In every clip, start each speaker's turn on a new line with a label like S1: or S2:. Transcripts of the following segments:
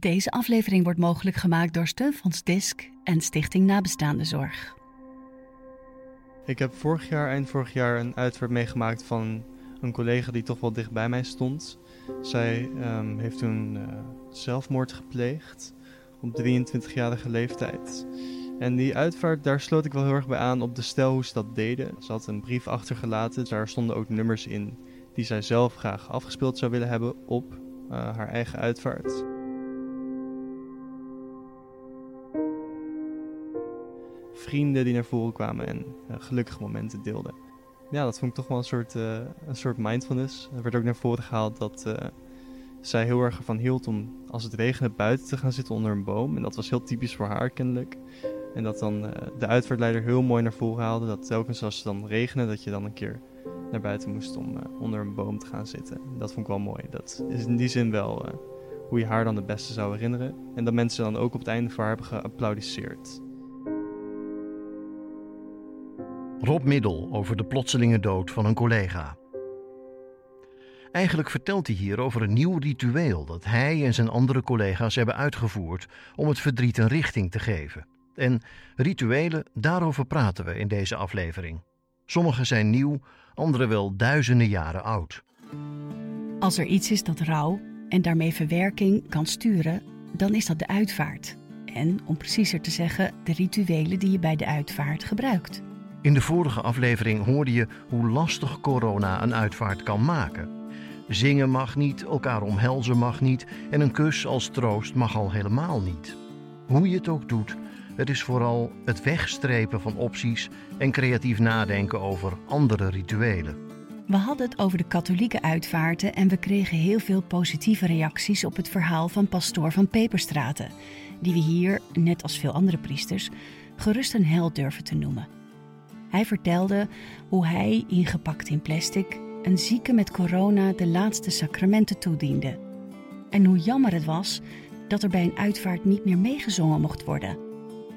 S1: Deze aflevering wordt mogelijk gemaakt door Steunfonds DISC en Stichting Nabestaande Zorg.
S2: Ik heb vorig jaar, eind vorig jaar, een uitvaart meegemaakt van een collega die toch wel dicht bij mij stond. Zij ehm, heeft toen uh, zelfmoord gepleegd op 23-jarige leeftijd. En die uitvaart, daar sloot ik wel heel erg bij aan op de stijl hoe ze dat deden. Ze had een brief achtergelaten, daar stonden ook nummers in die zij zelf graag afgespeeld zou willen hebben op uh, haar eigen uitvaart. Vrienden die naar voren kwamen en uh, gelukkige momenten deelden. Ja, dat vond ik toch wel een soort, uh, een soort mindfulness. Er werd ook naar voren gehaald dat zij heel erg ervan hield om als het regende buiten te gaan zitten onder een boom. En dat was heel typisch voor haar kennelijk. En dat dan de uitvaartleider heel mooi naar voren haalde. Dat telkens als het dan regende, dat je dan een keer naar buiten moest om onder een boom te gaan zitten. Dat vond ik wel mooi. Dat is in die zin wel hoe je haar dan het beste zou herinneren. En dat mensen dan ook op het einde voor haar hebben geapplaudisseerd.
S3: Rob Middel over de plotselinge dood van een collega. Eigenlijk vertelt hij hier over een nieuw ritueel dat hij en zijn andere collega's hebben uitgevoerd om het verdriet een richting te geven. En rituelen, daarover praten we in deze aflevering. Sommige zijn nieuw, andere wel duizenden jaren oud.
S1: Als er iets is dat rouw en daarmee verwerking kan sturen, dan is dat de uitvaart. En om preciezer te zeggen, de rituelen die je bij de uitvaart gebruikt.
S3: In de vorige aflevering hoorde je hoe lastig corona een uitvaart kan maken. Zingen mag niet, elkaar omhelzen mag niet en een kus als troost mag al helemaal niet. Hoe je het ook doet, het is vooral het wegstrepen van opties en creatief nadenken over andere rituelen.
S1: We hadden het over de katholieke uitvaarten en we kregen heel veel positieve reacties op het verhaal van pastoor van Peperstraten, die we hier, net als veel andere priesters, gerust een held durven te noemen. Hij vertelde hoe hij, ingepakt in plastic, een zieke met corona de laatste sacramenten toediende. En hoe jammer het was dat er bij een uitvaart niet meer meegezongen mocht worden.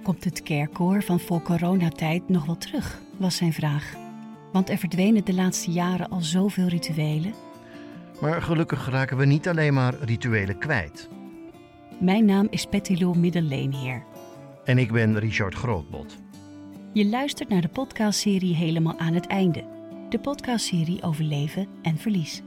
S1: Komt het kerkkoor van voor coronatijd nog wel terug? was zijn vraag. Want er verdwenen de laatste jaren al zoveel rituelen.
S3: Maar gelukkig raken we niet alleen maar rituelen kwijt.
S1: Mijn naam is Pettilou Middelleenheer.
S3: En ik ben Richard Grootbot.
S1: Je luistert naar de podcastserie Helemaal aan het einde. De podcastserie over leven en verlies.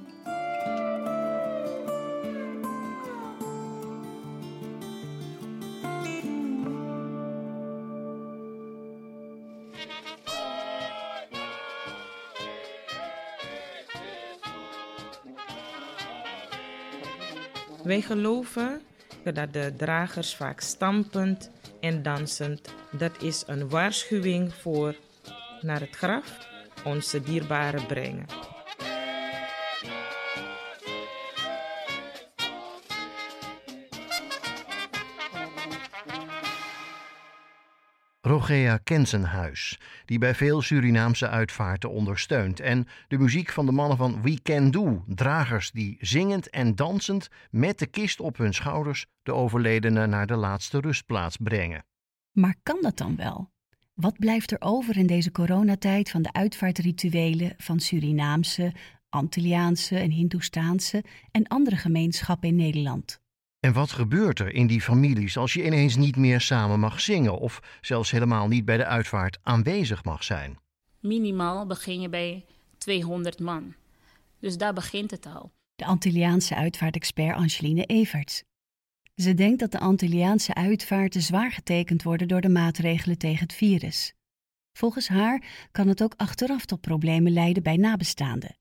S4: Wij geloven dat de dragers vaak stampend en dansend, dat is een waarschuwing voor naar het graf onze dierbaren brengen.
S3: Rogea Kensenhuis, die bij veel Surinaamse uitvaarten ondersteunt. En de muziek van de mannen van We Can Do, dragers die zingend en dansend met de kist op hun schouders de overledene naar de laatste rustplaats brengen.
S1: Maar kan dat dan wel? Wat blijft er over in deze coronatijd van de uitvaartrituelen van Surinaamse, Antilliaanse en Hindoestaanse en andere gemeenschappen in Nederland?
S3: En wat gebeurt er in die families als je ineens niet meer samen mag zingen of zelfs helemaal niet bij de uitvaart aanwezig mag zijn?
S5: Minimaal begin je bij 200 man. Dus daar begint het al.
S1: De Antilliaanse uitvaartexpert Angeline Everts. Ze denkt dat de Antilliaanse uitvaarten zwaar getekend worden door de maatregelen tegen het virus. Volgens haar kan het ook achteraf tot problemen leiden bij nabestaanden.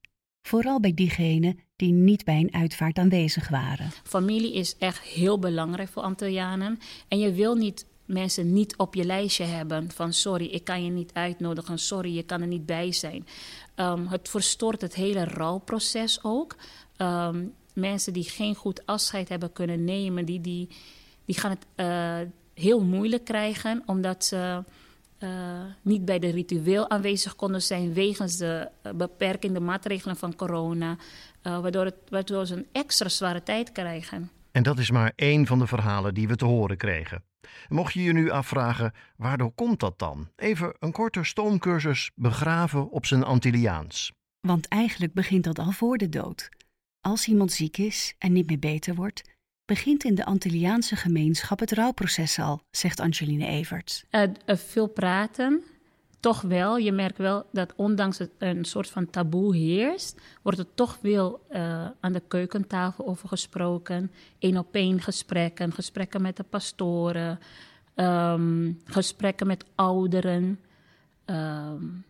S1: Vooral bij diegenen die niet bij een uitvaart aanwezig waren.
S5: Familie is echt heel belangrijk voor Antillianen. En je wil niet mensen niet op je lijstje hebben van sorry, ik kan je niet uitnodigen, sorry, je kan er niet bij zijn. Um, het verstoort het hele rouwproces ook. Um, mensen die geen goed afscheid hebben kunnen nemen, die, die, die gaan het uh, heel moeilijk krijgen omdat ze niet bij de ritueel aanwezig konden zijn wegens de uh, beperkende maatregelen van corona, waardoor, het, waardoor ze een extra zware tijd krijgen.
S3: En dat is maar één van de verhalen die we te horen kregen. Mocht je je nu afvragen, waardoor komt dat dan? Even een korte stoomcursus begraven op zijn Antilliaans.
S1: Want eigenlijk begint dat al voor de dood. Als iemand ziek is en niet meer beter wordt, begint in de Antilliaanse gemeenschap het rouwproces al, zegt Angeline Everts.
S5: Uh, veel praten, toch wel. Je merkt wel dat ondanks het een soort van taboe heerst, wordt er toch wel uh, aan de keukentafel over gesproken. Eén op één gesprekken, gesprekken met de pastoren, um, gesprekken met ouderen. Um,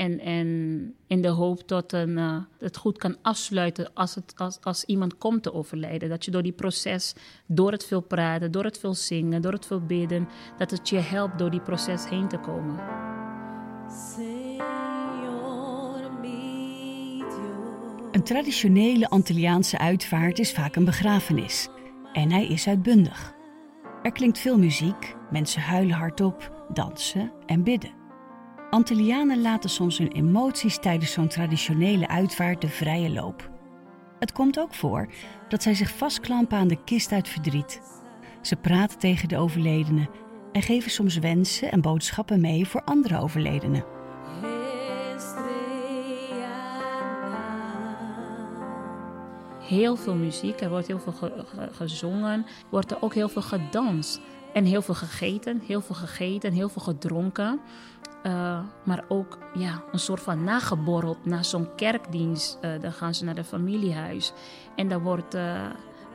S5: en, en in de hoop dat een, uh, het goed kan afsluiten als, het, als, als iemand komt te overlijden. Dat je door die proces, door het veel praten, door het veel zingen, door het veel bidden, dat het je helpt door die proces heen te komen.
S1: Een traditionele Antilliaanse uitvaart is vaak een begrafenis. En hij is uitbundig. Er klinkt veel muziek, mensen huilen hardop, dansen en bidden. Antillianen laten soms hun emoties tijdens zo'n traditionele uitvaart de vrije loop. Het komt ook voor dat zij zich vastklampen aan de kist uit verdriet. Ze praten tegen de overledene en geven soms wensen en boodschappen mee voor andere overledenen.
S5: Heel veel muziek, er wordt heel veel gezongen, wordt er ook heel veel gedanst. En heel veel gegeten, heel veel gegeten, heel veel gedronken. Uh, maar ook ja, een soort van nageborreld na zo'n kerkdienst. Uh, dan gaan ze naar het familiehuis. En daar wordt uh,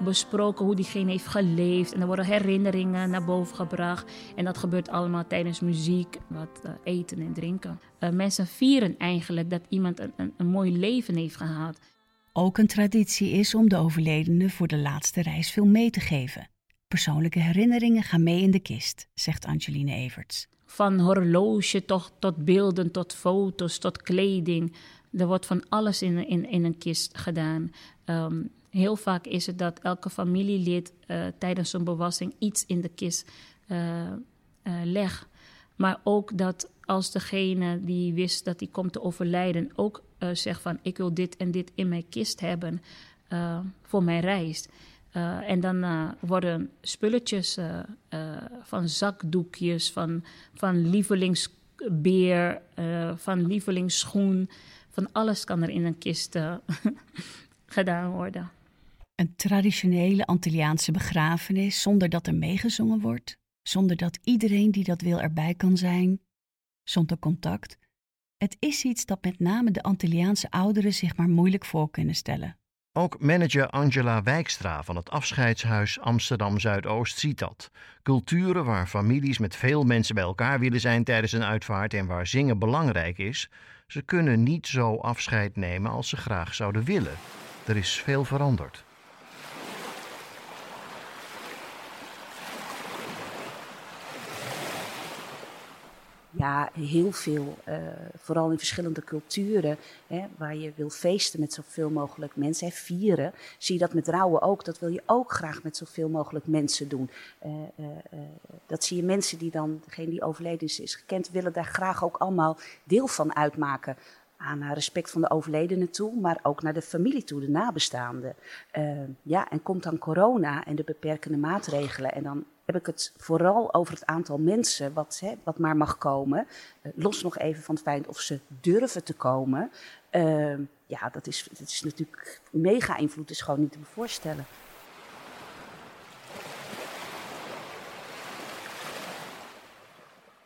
S5: besproken hoe diegene heeft geleefd. En er worden herinneringen naar boven gebracht. En dat gebeurt allemaal tijdens muziek, wat eten en drinken. mensen vieren eigenlijk dat iemand een, een, een mooi leven heeft gehad.
S1: Ook een traditie is om de overledene voor de laatste reis veel mee te geven. Persoonlijke herinneringen gaan mee in de kist, zegt Angeline Everts.
S5: Van horloge tot, tot beelden, tot foto's, tot kleding. Er wordt van alles in, in, in een kist gedaan. Um, heel vaak is het dat elke familielid uh, tijdens zo'n bewassing iets in de kist uh, uh, legt. Maar ook dat als degene die wist dat hij komt te overlijden ook zegt van ik wil dit en dit in mijn kist hebben voor mijn reis. Uh, en dan uh, worden spulletjes uh, van zakdoekjes, van, van lievelingsbeer, van lievelingsschoen. Van alles kan er in een kist gedaan worden.
S1: Een traditionele Antilliaanse begrafenis zonder dat er meegezongen wordt, zonder dat iedereen die dat wil erbij kan zijn, zonder contact. Het is iets dat met name de Antilliaanse ouderen zich maar moeilijk voor kunnen stellen.
S3: Ook manager Angela Wijkstra van het afscheidshuis Amsterdam Zuidoost ziet dat. Culturen waar families met veel mensen bij elkaar willen zijn tijdens een uitvaart en waar zingen belangrijk is, ze kunnen niet zo afscheid nemen als ze graag zouden willen. Er is veel veranderd.
S6: Heel veel. Uh, vooral in verschillende culturen, hè, waar je wil feesten met zoveel mogelijk mensen. Vieren, zie je dat met rouwen ook. Dat wil je ook graag met zoveel mogelijk mensen doen. Uh, uh, dat zie je mensen die dan, degene die overleden is, gekend, willen daar graag ook allemaal deel van uitmaken aan respect van de overledene toe, maar ook naar de familie toe, de nabestaanden. Ja, en komt dan corona en de beperkende maatregelen. En dan heb ik het vooral over het aantal mensen wat, hè, wat maar mag komen. Uh, los nog even van het feit of ze durven te komen. Uh, ja, dat is, is natuurlijk mega invloed, is gewoon niet te voorstellen.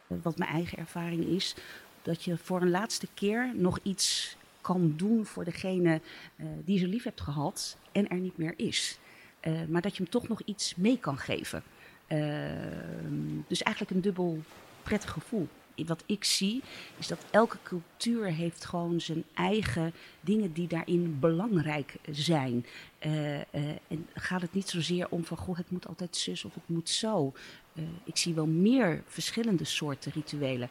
S6: Wat mijn eigen ervaring is, dat je voor een laatste keer nog iets kan doen voor degene uh, die ze lief hebt gehad en er niet meer is. Uh, maar dat je hem toch nog iets mee kan geven. Uh, dus eigenlijk een dubbel prettig gevoel. Wat ik zie is dat elke cultuur heeft gewoon zijn eigen dingen die daarin belangrijk zijn. en gaat het niet zozeer om van goh, het moet altijd zus of het moet zo. ik zie wel meer verschillende soorten rituelen.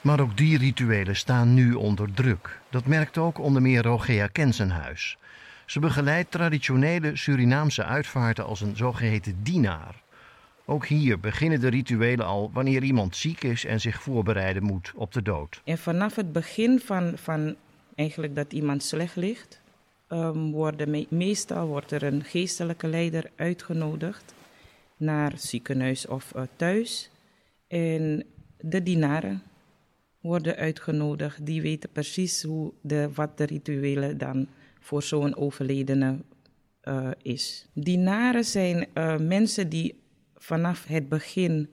S3: Maar ook die rituelen staan nu onder druk. Dat merkt ook onder meer Rogea Kensenhuis. Ze begeleidt traditionele Surinaamse uitvaarten als een zogeheten dienaar. Ook hier beginnen de rituelen al wanneer iemand ziek is en zich voorbereiden moet op de dood.
S4: En vanaf het begin van, van eigenlijk dat iemand slecht ligt, um, worden meestal wordt er een geestelijke leider uitgenodigd naar ziekenhuis of uh, thuis. En de dienaren worden uitgenodigd. Die weten precies hoe de, wat de rituelen dan voor zo'n overledene uh, is. Dienaren zijn uh, mensen die vanaf het begin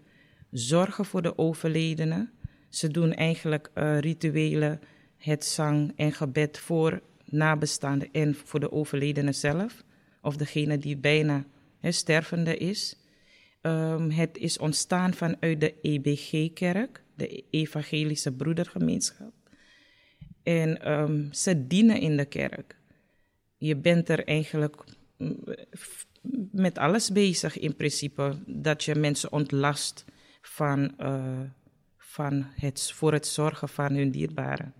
S4: zorgen voor de overledene. Ze doen eigenlijk uh, rituelen, het zang en gebed voor nabestaanden en voor de overledene zelf. Of degene die bijna he, stervende is. Um, het is ontstaan vanuit de EBG-kerk, de Evangelische Broedergemeenschap. En um, ze dienen in de kerk. Je bent er eigenlijk mm, met alles bezig in principe. Dat je mensen ontlast van, uh, van het, voor het zorgen van hun dierbaren.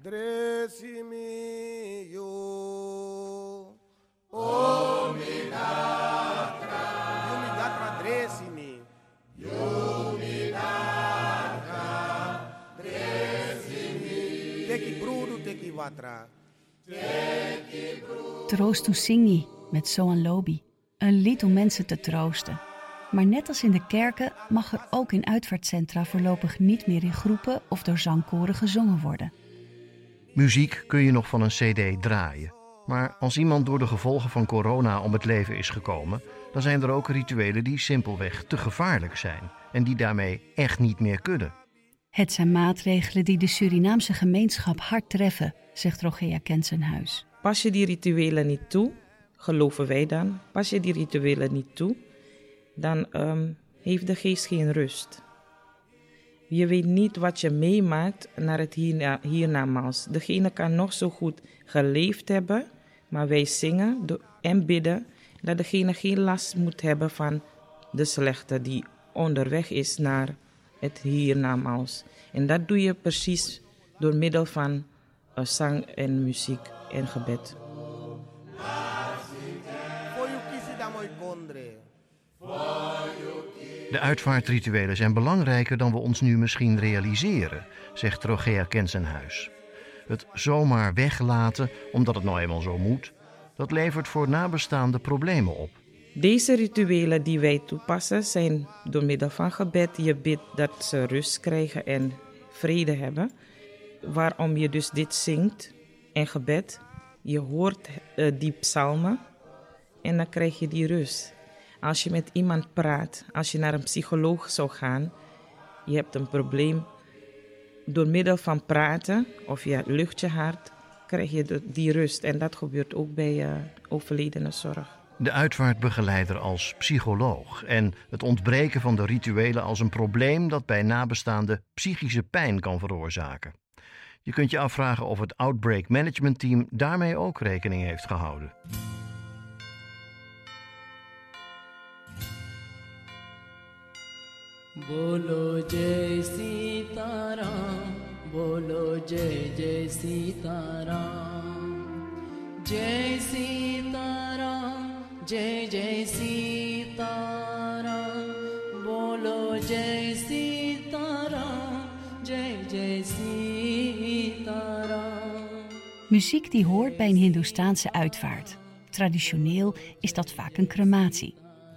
S1: Troost Singi met Soan Lobi. Een lied om mensen te troosten. Maar net als in de kerken mag er ook in uitvaartcentra voorlopig niet meer in groepen of door zangkoren gezongen worden.
S3: Muziek kun je nog van een CD draaien. Maar als iemand door de gevolgen van corona om het leven is gekomen, dan zijn er ook rituelen die simpelweg te gevaarlijk zijn en die daarmee echt niet meer kunnen.
S1: Het zijn maatregelen die de Surinaamse gemeenschap hard treffen, zegt Rogea Kensenhuis.
S4: Pas je die rituelen niet toe, geloven wij dan, pas je die rituelen niet toe, dan um, heeft de geest geen rust. Je weet niet wat je meemaakt naar het hierna, hiernamaals. Degene kan nog zo goed geleefd hebben, maar wij zingen en bidden dat degene geen last moet hebben van de slechte die onderweg is naar het hiernamaals. En dat doe je precies door middel van uh, zang en muziek en gebed.
S3: De uitvaartrituelen zijn belangrijker dan we ons nu misschien realiseren, zegt Rogea Kensenhuis. Het zomaar weglaten, omdat het nou eenmaal zo moet, dat levert voor nabestaanden problemen op.
S4: Deze rituelen die wij toepassen zijn door middel van gebed. Je bidt dat ze rust krijgen en vrede hebben. Waarom je dus dit zingt en gebed. Je hoort uh, die psalmen en dan krijg je die rust. Als je met iemand praat, als je naar een psycholoog zou gaan, je hebt een probleem. Door middel van praten of je lucht je hart, krijg je die rust. En dat gebeurt ook bij uh, zorg.
S3: De uitvaartbegeleider als psycholoog en het ontbreken van de rituelen als een probleem dat bij nabestaanden psychische pijn kan veroorzaken. Je kunt je afvragen of het Outbreak Management Team daarmee ook rekening heeft gehouden. Jai Sitaram, bolo jai jai Sitaram, jai Sitaram, Sitaram, bolo jai Sitaram, jai jai Sitaram.
S1: Muziek die hoort bij een Hindoestaanse uitvaart. Traditioneel is dat vaak een crematie.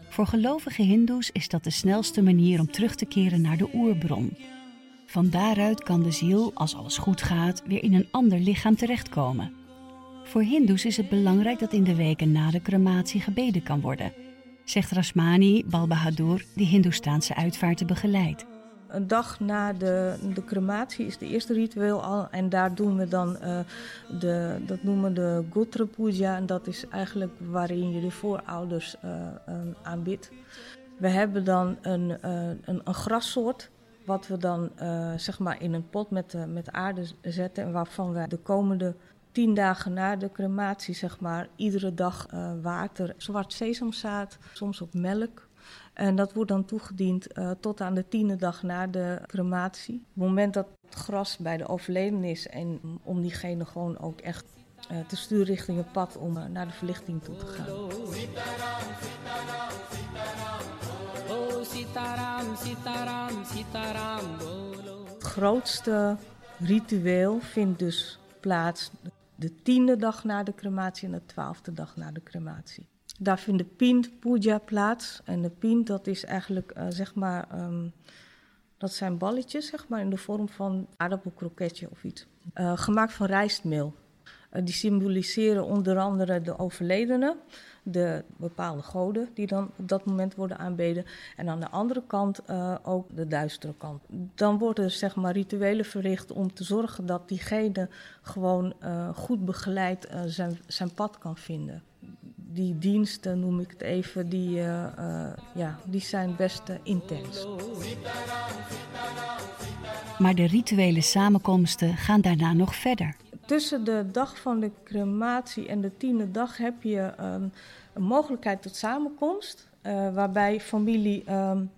S1: Voor gelovige Hindoes is dat de snelste manier om terug te keren naar de oerbron. Van daaruit kan de ziel, als alles goed gaat, weer in een ander lichaam terechtkomen. Voor Hindoes is het belangrijk dat in de weken na de crematie gebeden kan worden, zegt Rasmani Balbahadur, die Hindoestaanse uitvaarten begeleidt
S7: een dag na de, de crematie is de eerste ritueel al. En daar doen we dan uh, de, dat noemen we de Gotra Puja. En dat is eigenlijk waarin je de voorouders uh, aanbidt. We hebben dan een, een, een, grassoort. Wat we dan zeg maar in een pot met, met aarde zetten. En waarvan we de komende tien dagen na de crematie, zeg maar, iedere dag water, zwart sesamzaad, soms ook melk en dat wordt dan toegediend uh, tot aan de tiende dag na de crematie. Op het moment dat het gras bij de overleden is en om diegene gewoon ook echt uh, te sturen richting het pad om naar de verlichting toe te gaan. Het grootste ritueel vindt dus plaats de tiende dag na de crematie en de twaalfde dag na de crematie. Daar vindt de Pint Puja plaats. En de Pint, dat is eigenlijk uh, zeg maar um, Dat zijn balletjes, zeg maar, in de vorm van aardappelkroketje of iets. Uh, gemaakt van rijstmeel. Uh, die symboliseren onder andere de overledenen, de bepaalde goden die dan op dat moment worden aanbeden. En aan de andere kant uh, ook de duistere kant. Dan worden zeg maar rituelen verricht om te zorgen dat diegene gewoon goed begeleid zijn, zijn pad kan vinden die diensten, noem ik het even, die, ja, die zijn best intens.
S1: Maar de rituele samenkomsten gaan daarna nog verder.
S7: Tussen de dag van de crematie en de tiende dag heb je um, een mogelijkheid tot samenkomst, waarbij familie um,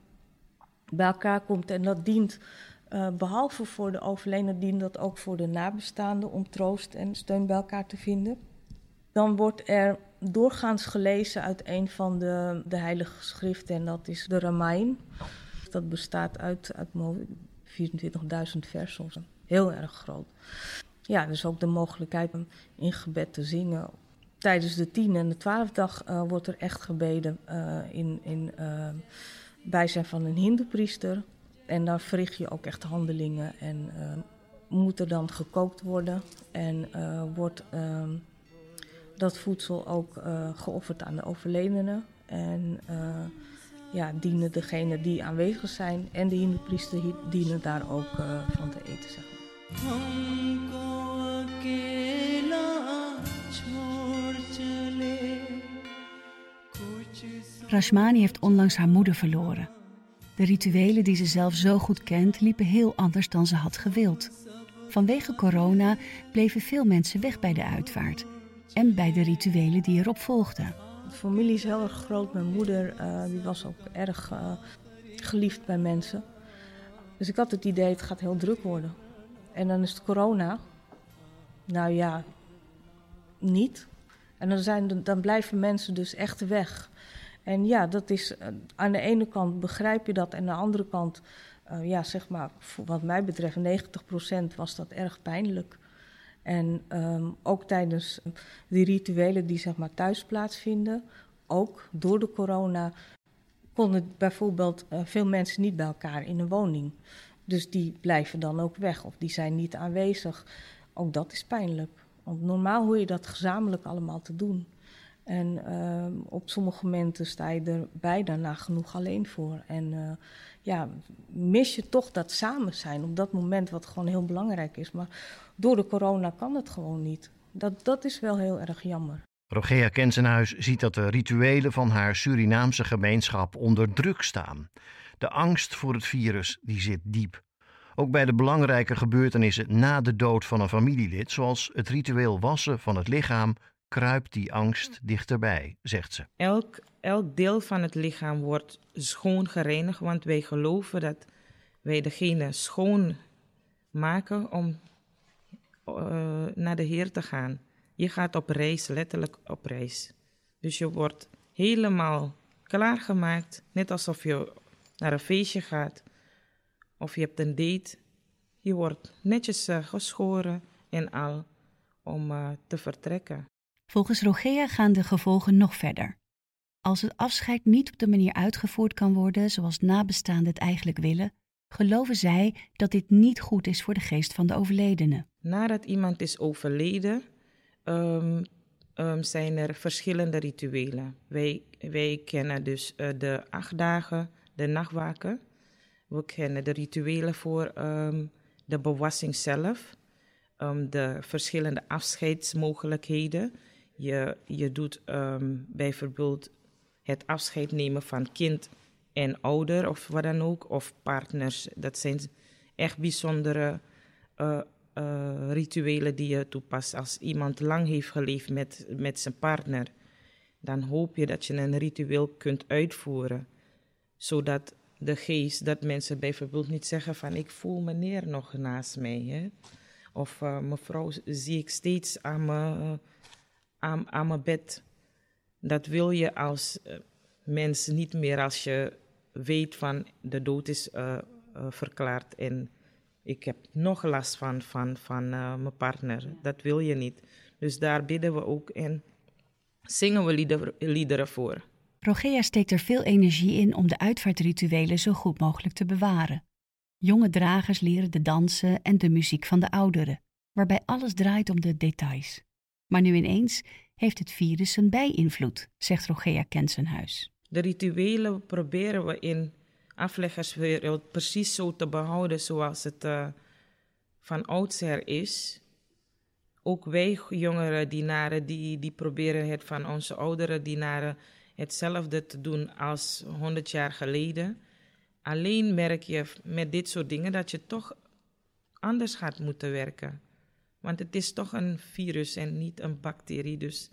S7: bij elkaar komt en dat dient. behalve voor de overledene dient dat ook voor de nabestaanden om troost en steun bij elkaar te vinden. Dan wordt er doorgaans gelezen uit een van de, de heilige schriften en dat is de Ramain. Dat bestaat uit, uit 24.000 versen, heel erg groot. Ja, dus ook de mogelijkheid om in gebed te zingen. Tijdens de tien en de twaalfdag uh, wordt er echt gebeden uh, in, in uh, bijzijn van een hindoepriester. En dan verricht je ook echt handelingen en moet er dan gekookt worden en wordt ehm, dat voedsel ook geofferd aan de overledenen. En ja, dienen degene die aanwezig zijn en de hindoepriester dienen daar ook van te eten. Zeg
S1: Rashmani heeft onlangs haar moeder verloren. De rituelen die ze zelf zo goed kent liepen heel anders dan ze had gewild. Vanwege corona bleven veel mensen weg bij de uitvaart en bij de rituelen die erop volgden.
S7: De familie is heel erg groot. Mijn moeder uh, die was ook erg uh, geliefd bij mensen. Dus ik had het idee, het gaat heel druk worden. En dan is het corona. Nou ja, niet. En dan, zijn, dan blijven mensen dus echt weg. En ja, dat is uh, aan de ene kant begrijp je dat. En aan de andere kant, ja, zeg maar, wat mij betreft, 90% was dat erg pijnlijk. En um, ook tijdens die rituelen die zeg maar thuis plaatsvinden, ook door de corona, konden bijvoorbeeld veel mensen niet bij elkaar in een woning. Dus die blijven dan ook weg of die zijn niet aanwezig. Ook dat is pijnlijk. Want normaal hoor je dat gezamenlijk allemaal te doen. En uh, op sommige momenten sta je er bijna nagenoeg alleen voor. En uh, ja, mis je toch dat samen zijn op dat moment, wat gewoon heel belangrijk is. Maar door de corona kan het gewoon niet. Dat, dat is wel heel erg jammer.
S3: Rogea Kensenhuis ziet dat de rituelen van haar Surinaamse gemeenschap onder druk staan. De angst voor het virus die zit diep. Ook bij de belangrijke gebeurtenissen na de dood van een familielid, zoals het ritueel wassen van het lichaam, kruipt die angst dichterbij, zegt ze.
S4: Elk, elk deel van het lichaam wordt schoon gereinigd, want wij geloven dat wij degene schoon maken om uh, naar de Heer te gaan. Je gaat op reis, letterlijk op reis. Dus je wordt helemaal klaargemaakt, net alsof je naar een feestje gaat of je hebt een date. Je wordt netjes uh, geschoren en al om uh, te vertrekken.
S1: Volgens Rogea gaan de gevolgen nog verder. Als het afscheid niet op de manier uitgevoerd kan worden zoals nabestaanden het eigenlijk willen, geloven zij dat dit niet goed is voor de geest van de overledene.
S4: Nadat iemand is overleden, um, um, zijn er verschillende rituelen. Wij, wij kennen dus uh, de acht dagen, de nachtwaken. We kennen de rituelen voor um, de bewassing zelf, de verschillende afscheidsmogelijkheden. Je, je doet bijvoorbeeld het afscheid nemen van kind en ouder of wat dan ook, of partners. Dat zijn echt bijzondere uh, uh, rituelen die je toepast. Als iemand lang heeft geleefd met, met zijn partner, dan hoop je dat je een ritueel kunt uitvoeren. Zodat de geest, dat mensen bijvoorbeeld niet zeggen van ik voel meneer nog naast mij. Hè? Of uh, mevrouw zie ik steeds aan mijn, aan, aan mijn bed. Dat wil je als mens niet meer als je weet van de dood is verklaard en ik heb nog last van, van, van mijn partner. Dat wil je niet. Dus daar bidden we ook en zingen we lieder, liederen voor.
S1: Rogea steekt er veel energie in om de uitvaartrituelen zo goed mogelijk te bewaren. Jonge dragers leren de dansen en de muziek van de ouderen, waarbij alles draait om de details. Maar nu ineens heeft het virus een bijinvloed, zegt Rogea Kensenhuis.
S4: De rituelen proberen we in afleggerswereld precies zo te behouden zoals het uh, van oudsher is. Ook wij jongere dienaren die, die proberen het van onze oudere dienaren hetzelfde te doen als 100 jaar geleden. Alleen merk je met dit soort dingen dat je toch anders gaat moeten werken. Want het is toch een virus en niet een bacterie. Dus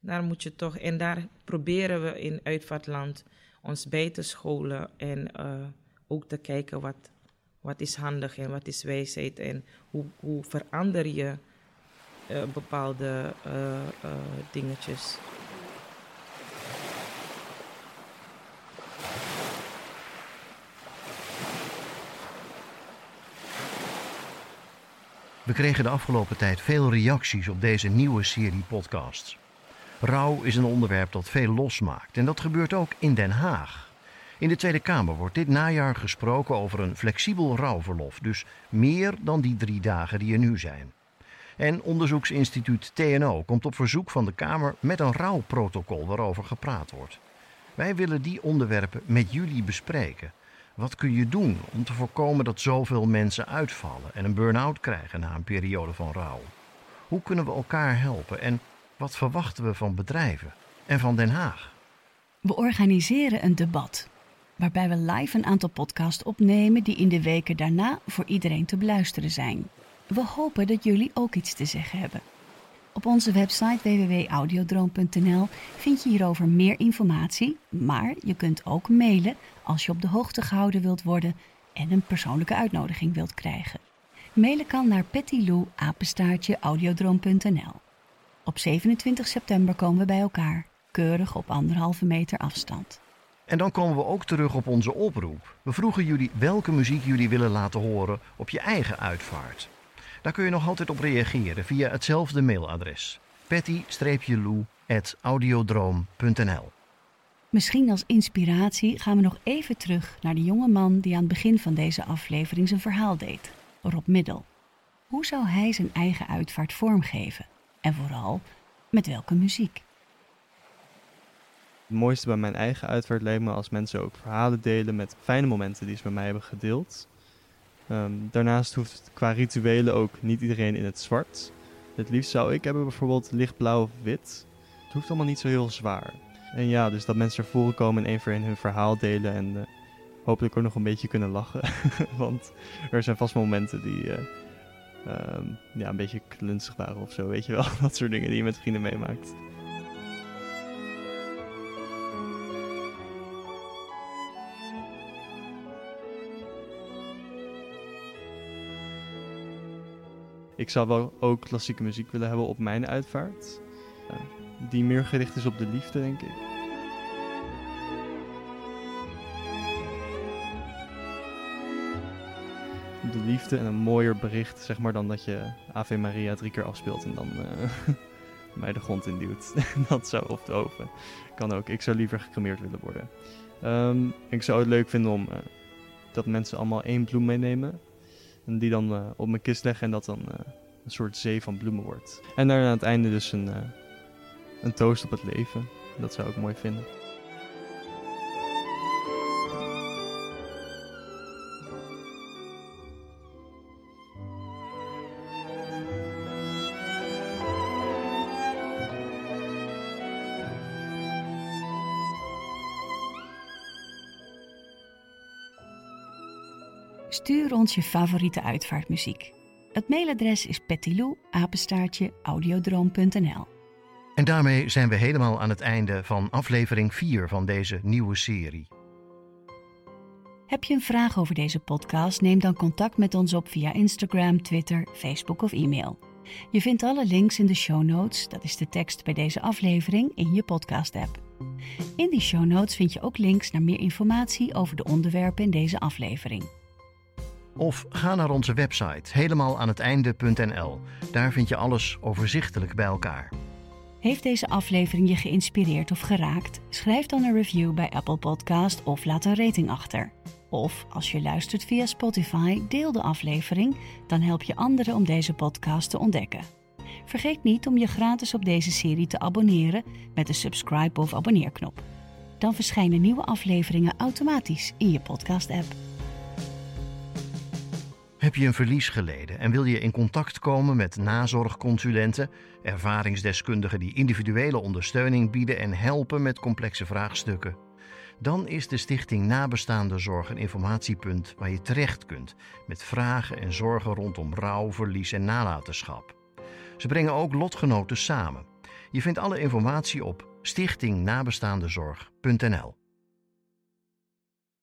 S4: daar moet je toch. En daar proberen we in uitvaartland ons bij te scholen. En uh, ook te kijken wat, wat is handig en wat is wijsheid. En hoe, hoe verander je uh, bepaalde uh, dingetjes.
S3: We kregen de afgelopen tijd veel reacties op deze nieuwe serie podcasts. Rouw is een onderwerp dat veel losmaakt en dat gebeurt ook in Den Haag. In de Tweede Kamer wordt dit najaar gesproken over een flexibel rouwverlof, dus meer dan die drie dagen die er nu zijn. En onderzoeksinstituut TNO komt op verzoek van de Kamer met een rouwprotocol waarover gepraat wordt. Wij willen die onderwerpen met jullie bespreken. Wat kun je doen om te voorkomen dat zoveel mensen uitvallen en een burn-out krijgen na een periode van rouw? Hoe kunnen we elkaar helpen en wat verwachten we van bedrijven en van Den Haag?
S1: We organiseren een debat waarbij we live een aantal podcasts opnemen die in de weken daarna voor iedereen te beluisteren zijn. We hopen dat jullie ook iets te zeggen hebben. Op onze website www.audiodroom.nl vind je hierover meer informatie, maar je kunt ook mailen als je op de hoogte gehouden wilt worden en een persoonlijke uitnodiging wilt krijgen. Mailen kan naar pettylou@audiodroom.nl. Op 27 september komen we bij elkaar, keurig op anderhalve meter afstand.
S3: En dan komen we ook terug op onze oproep. We vroegen jullie welke muziek jullie willen laten horen op je eigen uitvaart. Daar kun je nog altijd op reageren via hetzelfde mailadres: patty-lou.audiodroom.nl.
S1: Misschien als inspiratie gaan we nog even terug naar de jonge man die aan het begin van deze aflevering zijn verhaal deed, Rob Middel. Hoe zou hij zijn eigen uitvaart vormgeven? En vooral, met welke muziek?
S2: Het mooiste bij mijn eigen uitvaart leek me als mensen ook verhalen delen met fijne momenten die ze met mij hebben gedeeld. Um, daarnaast hoeft qua rituelen ook niet iedereen in het zwart. Het liefst zou ik hebben bijvoorbeeld lichtblauw of wit. Het hoeft allemaal niet zo heel zwaar. En ja, dus dat mensen ervoor komen en één voor één hun verhaal delen en uh, hopelijk ook nog een beetje kunnen lachen. Want er zijn vast momenten die uh, um, ja, een beetje klunzig waren of zo, weet je wel. Dat soort dingen die je met vrienden meemaakt. Ik zou wel ook klassieke muziek willen hebben op mijn uitvaart. Uh, die meer gericht is op de liefde, denk ik. De liefde en een mooier bericht, zeg maar, dan dat je Ave Maria drie keer afspeelt en dan mij de grond induwt. dat zou op de oven. Kan ook. Ik zou liever gecremeerd willen worden. Um, ik zou het leuk vinden om uh, dat mensen allemaal één bloem meenemen. En die dan uh, op mijn kist leggen en dat dan uh, een soort zee van bloemen wordt. En daar aan het einde dus een, uh, een toast op het leven. Dat zou ik mooi vinden.
S1: Stuur ons je favoriete uitvaartmuziek. Het mailadres is pettilou-audiodroom.nl
S3: En daarmee zijn we helemaal aan het einde van aflevering 4 van deze nieuwe serie.
S1: Heb je een vraag over deze podcast? Neem dan contact met ons op via Instagram, Twitter, Facebook of e-mail. Je vindt alle links in de show notes, dat is de tekst bij deze aflevering, in je podcast-app. In die show notes vind je ook links naar meer informatie over de onderwerpen in deze aflevering.
S3: Of ga naar onze website helemaal aan het einde.nl. Daar vind je alles overzichtelijk bij elkaar.
S1: Heeft deze aflevering je geïnspireerd of geraakt? Schrijf dan een review bij Apple Podcast of laat een rating achter. Of als je luistert via Spotify, deel de aflevering, dan help je anderen om deze podcast te ontdekken. Vergeet niet om je gratis op deze serie te abonneren met de subscribe of abonneerknop. Dan verschijnen nieuwe afleveringen automatisch in je podcast-app.
S3: Heb je een verlies geleden en wil je in contact komen met nazorgconsulenten, ervaringsdeskundigen die individuele ondersteuning bieden en helpen met complexe vraagstukken? Dan is de Stichting Nabestaande Zorg een informatiepunt waar je terecht kunt met vragen en zorgen rondom rouw, verlies en nalatenschap. Ze brengen ook lotgenoten samen. Je vindt alle informatie op stichtingnabestaandezorg.nl.